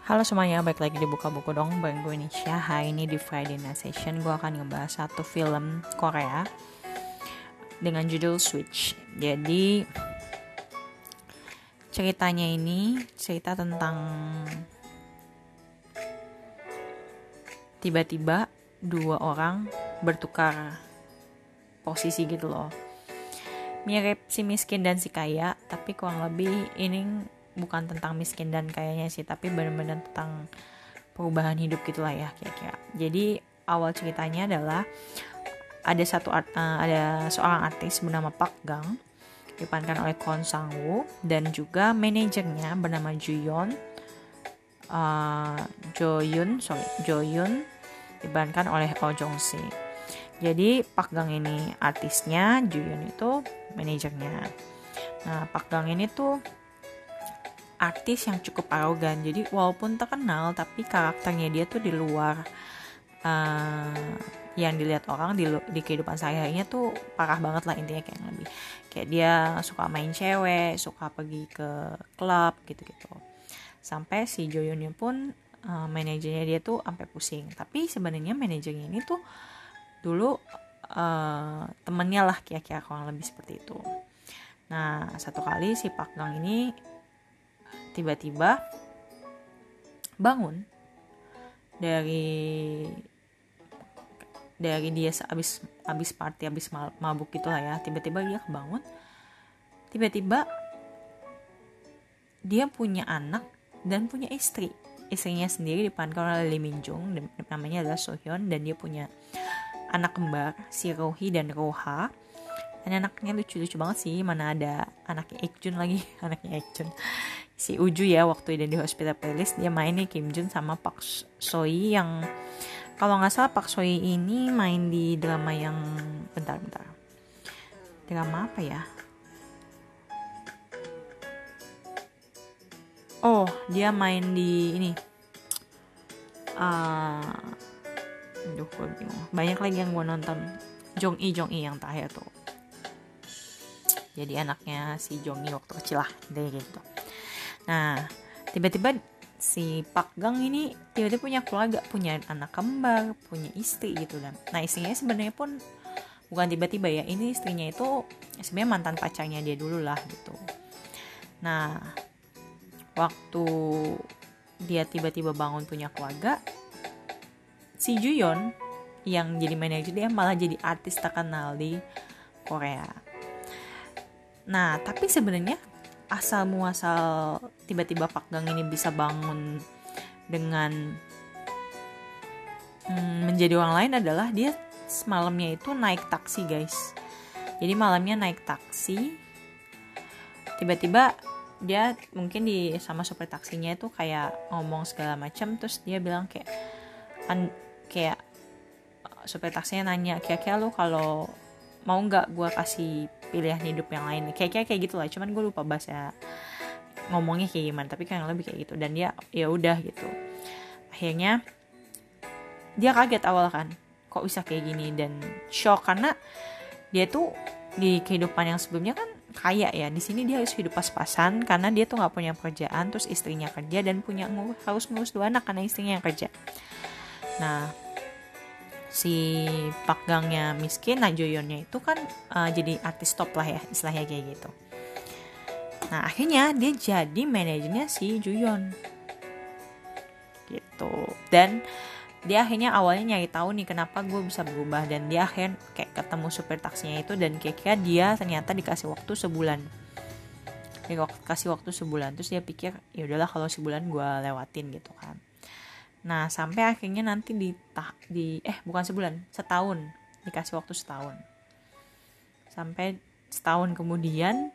Halo semuanya, balik lagi di Buka Buku dong Bareng gue Nisha Hari ini di Friday Night Session Gue akan ngebahas satu film Korea Dengan judul Switch. Jadi Ceritanya ini Cerita tentang Tiba-tiba Dua orang Bertukar Posisi gitu loh. Mirip si miskin dan si kaya Tapi kurang lebih ini bukan tentang miskin dan kayaknya sih tapi benar-benar tentang perubahan hidup gitulah ya kira-kira. Jadi awal ceritanya adalah ada satu art, uh, ada seorang artis bernama Park Gang diperankan oleh Kwon Sang Woo dan juga manajernya bernama Juyeon uh, Jo Yun sorry Jo Yun diperankan oleh Oh Jong Si. Jadi Park Gang ini artisnya Juyeon itu manajernya. Nah Park Gang ini tuh artis yang cukup arogan. Jadi walaupun terkenal tapi karakternya dia tuh di luar uh, yang dilihat orang di, di kehidupan sehari-harinya tuh parah banget lah intinya kayak lebih kayak dia suka main cewek suka pergi ke klub gitu-gitu. Sampai si Joyonnya pun uh, manajernya dia tuh sampai pusing. Tapi sebenarnya manajernya ini tuh dulu uh, temennya lah kira-kira kurang lebih seperti itu. Nah satu kali si Pak Gang ini tiba-tiba bangun dari dari dia habis habis party habis mabuk gitu lah ya. Tiba-tiba dia kebangun. Tiba-tiba dia punya anak dan punya istri. Istrinya sendiri diperankan oleh Lee Min Jung namanya adalah Sohyun dan dia punya anak kembar si Rohi dan Roha. Dan anaknya lucu-lucu banget sih mana ada anaknya Ekjun lagi. Anaknya Ekjun si Uju ya waktu dia di hospital playlist dia main nih Kim Jun sama Pak Soi yang kalau nggak salah Pak Soi ini main di drama yang bentar-bentar drama apa ya? Oh dia main di ini. Uh, aduh gue bingung. Banyak lagi yang gue nonton. Jong I Jong I yang terakhir tuh. Jadi anaknya si Jong I waktu kecil lah dari gitu Nah, tiba-tiba si Pak Gang ini tiba-tiba punya keluarga, punya anak kembar, punya istri gitu dan. Nah, istrinya sebenarnya pun bukan tiba-tiba ya, ini istrinya itu sebenarnya mantan pacarnya dia dulu lah gitu. Nah, waktu dia tiba-tiba bangun punya keluarga, si Juyon yang jadi manajer dia malah jadi artis terkenal di Korea. Nah, tapi sebenarnya asal muasal tiba-tiba Pak Gang ini bisa bangun dengan hmm, menjadi orang lain adalah dia semalamnya itu naik taksi guys. Jadi malamnya naik taksi tiba-tiba dia mungkin di sama supir taksinya itu kayak ngomong segala macam terus dia bilang kayak an, kayak supir taksinya nanya kira-kira lu kalau mau nggak gue kasih pilihan hidup yang lain. Kayak kayak kayak gitu lah. Cuman gue lupa bahasa ngomongnya kayak gimana. Tapi kan lebih kayak gitu. Dan dia ya udah gitu. Akhirnya dia kaget awal kan. Kok bisa kayak gini? Dan shock. Karena dia tuh di kehidupan yang sebelumnya kan kaya ya. Di sini dia harus hidup pas-pasan. Karena dia tuh nggak punya pekerjaan terus istrinya kerja dan punya harus ngurus dua anak karena istrinya yang kerja. Nah si Pak Gangnya miskin, nah Joyonnya itu kan uh, jadi artis top lah ya istilahnya kayak gitu. Nah akhirnya dia jadi manajernya si Juyon gitu. Dan dia akhirnya awalnya nyari tahu nih kenapa gue bisa berubah dan dia akhirnya kayak ketemu supir taksinya itu dan kira-kira dia ternyata dikasih waktu sebulan. Dia kasih waktu sebulan terus dia pikir ya udahlah kalau sebulan gue lewatin gitu kan Nah, sampai akhirnya nanti di di eh bukan sebulan, setahun. Dikasih waktu setahun. Sampai setahun kemudian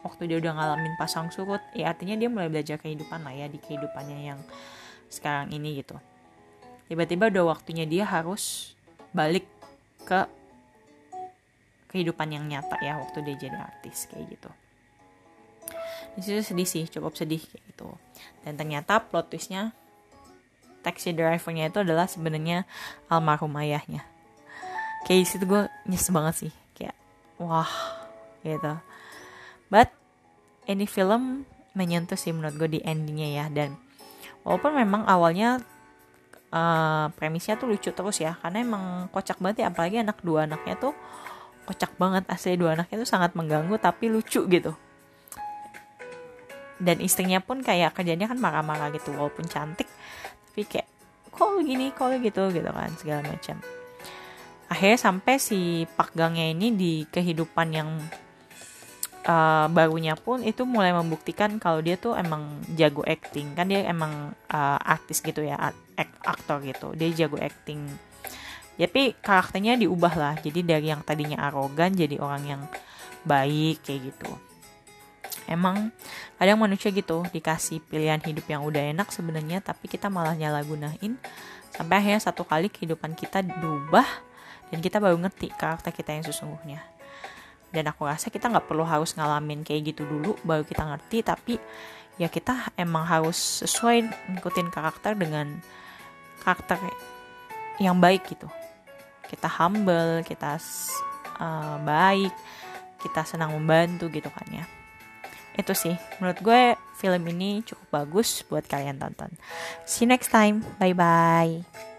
waktu dia udah ngalamin pasang surut, ya artinya dia mulai belajar kehidupan lah ya di kehidupannya yang sekarang ini gitu. Tiba-tiba udah waktunya dia harus balik ke kehidupan yang nyata ya waktu dia jadi artis kayak gitu. Di situ sedih sih, cukup sedih kayak gitu. Dan ternyata plot twistnya taxi drivernya itu adalah sebenarnya almarhum ayahnya. Kayak situ gue nyes banget sih kayak wah gitu. But ini film menyentuh sih menurut gue di endingnya ya dan walaupun memang awalnya uh, premisnya tuh lucu terus ya karena emang kocak banget ya apalagi anak dua anaknya tuh kocak banget asli dua anaknya tuh sangat mengganggu tapi lucu gitu. Dan istrinya pun kayak kerjanya kan marah-marah gitu walaupun cantik tapi kayak kok gini kok gitu gitu kan segala macam. Akhirnya sampai si Pak Gangnya ini di kehidupan yang uh, barunya pun itu mulai membuktikan kalau dia tuh emang jago acting. Kan dia emang uh, artis gitu ya aktor gitu. Dia jago acting. Tapi karakternya diubah lah jadi dari yang tadinya arogan jadi orang yang baik kayak gitu emang kadang manusia gitu dikasih pilihan hidup yang udah enak sebenarnya tapi kita malah nyalagunain sampai akhirnya satu kali kehidupan kita berubah dan kita baru ngerti karakter kita yang sesungguhnya. Dan aku rasa kita nggak perlu harus ngalamin kayak gitu dulu baru kita ngerti tapi ya kita emang harus sesuai ngikutin karakter dengan karakter yang baik gitu. Kita humble kita uh, baik kita senang membantu gitu kan ya itu sih. Menurut gue film ini cukup bagus buat kalian tonton. See you next time. Bye bye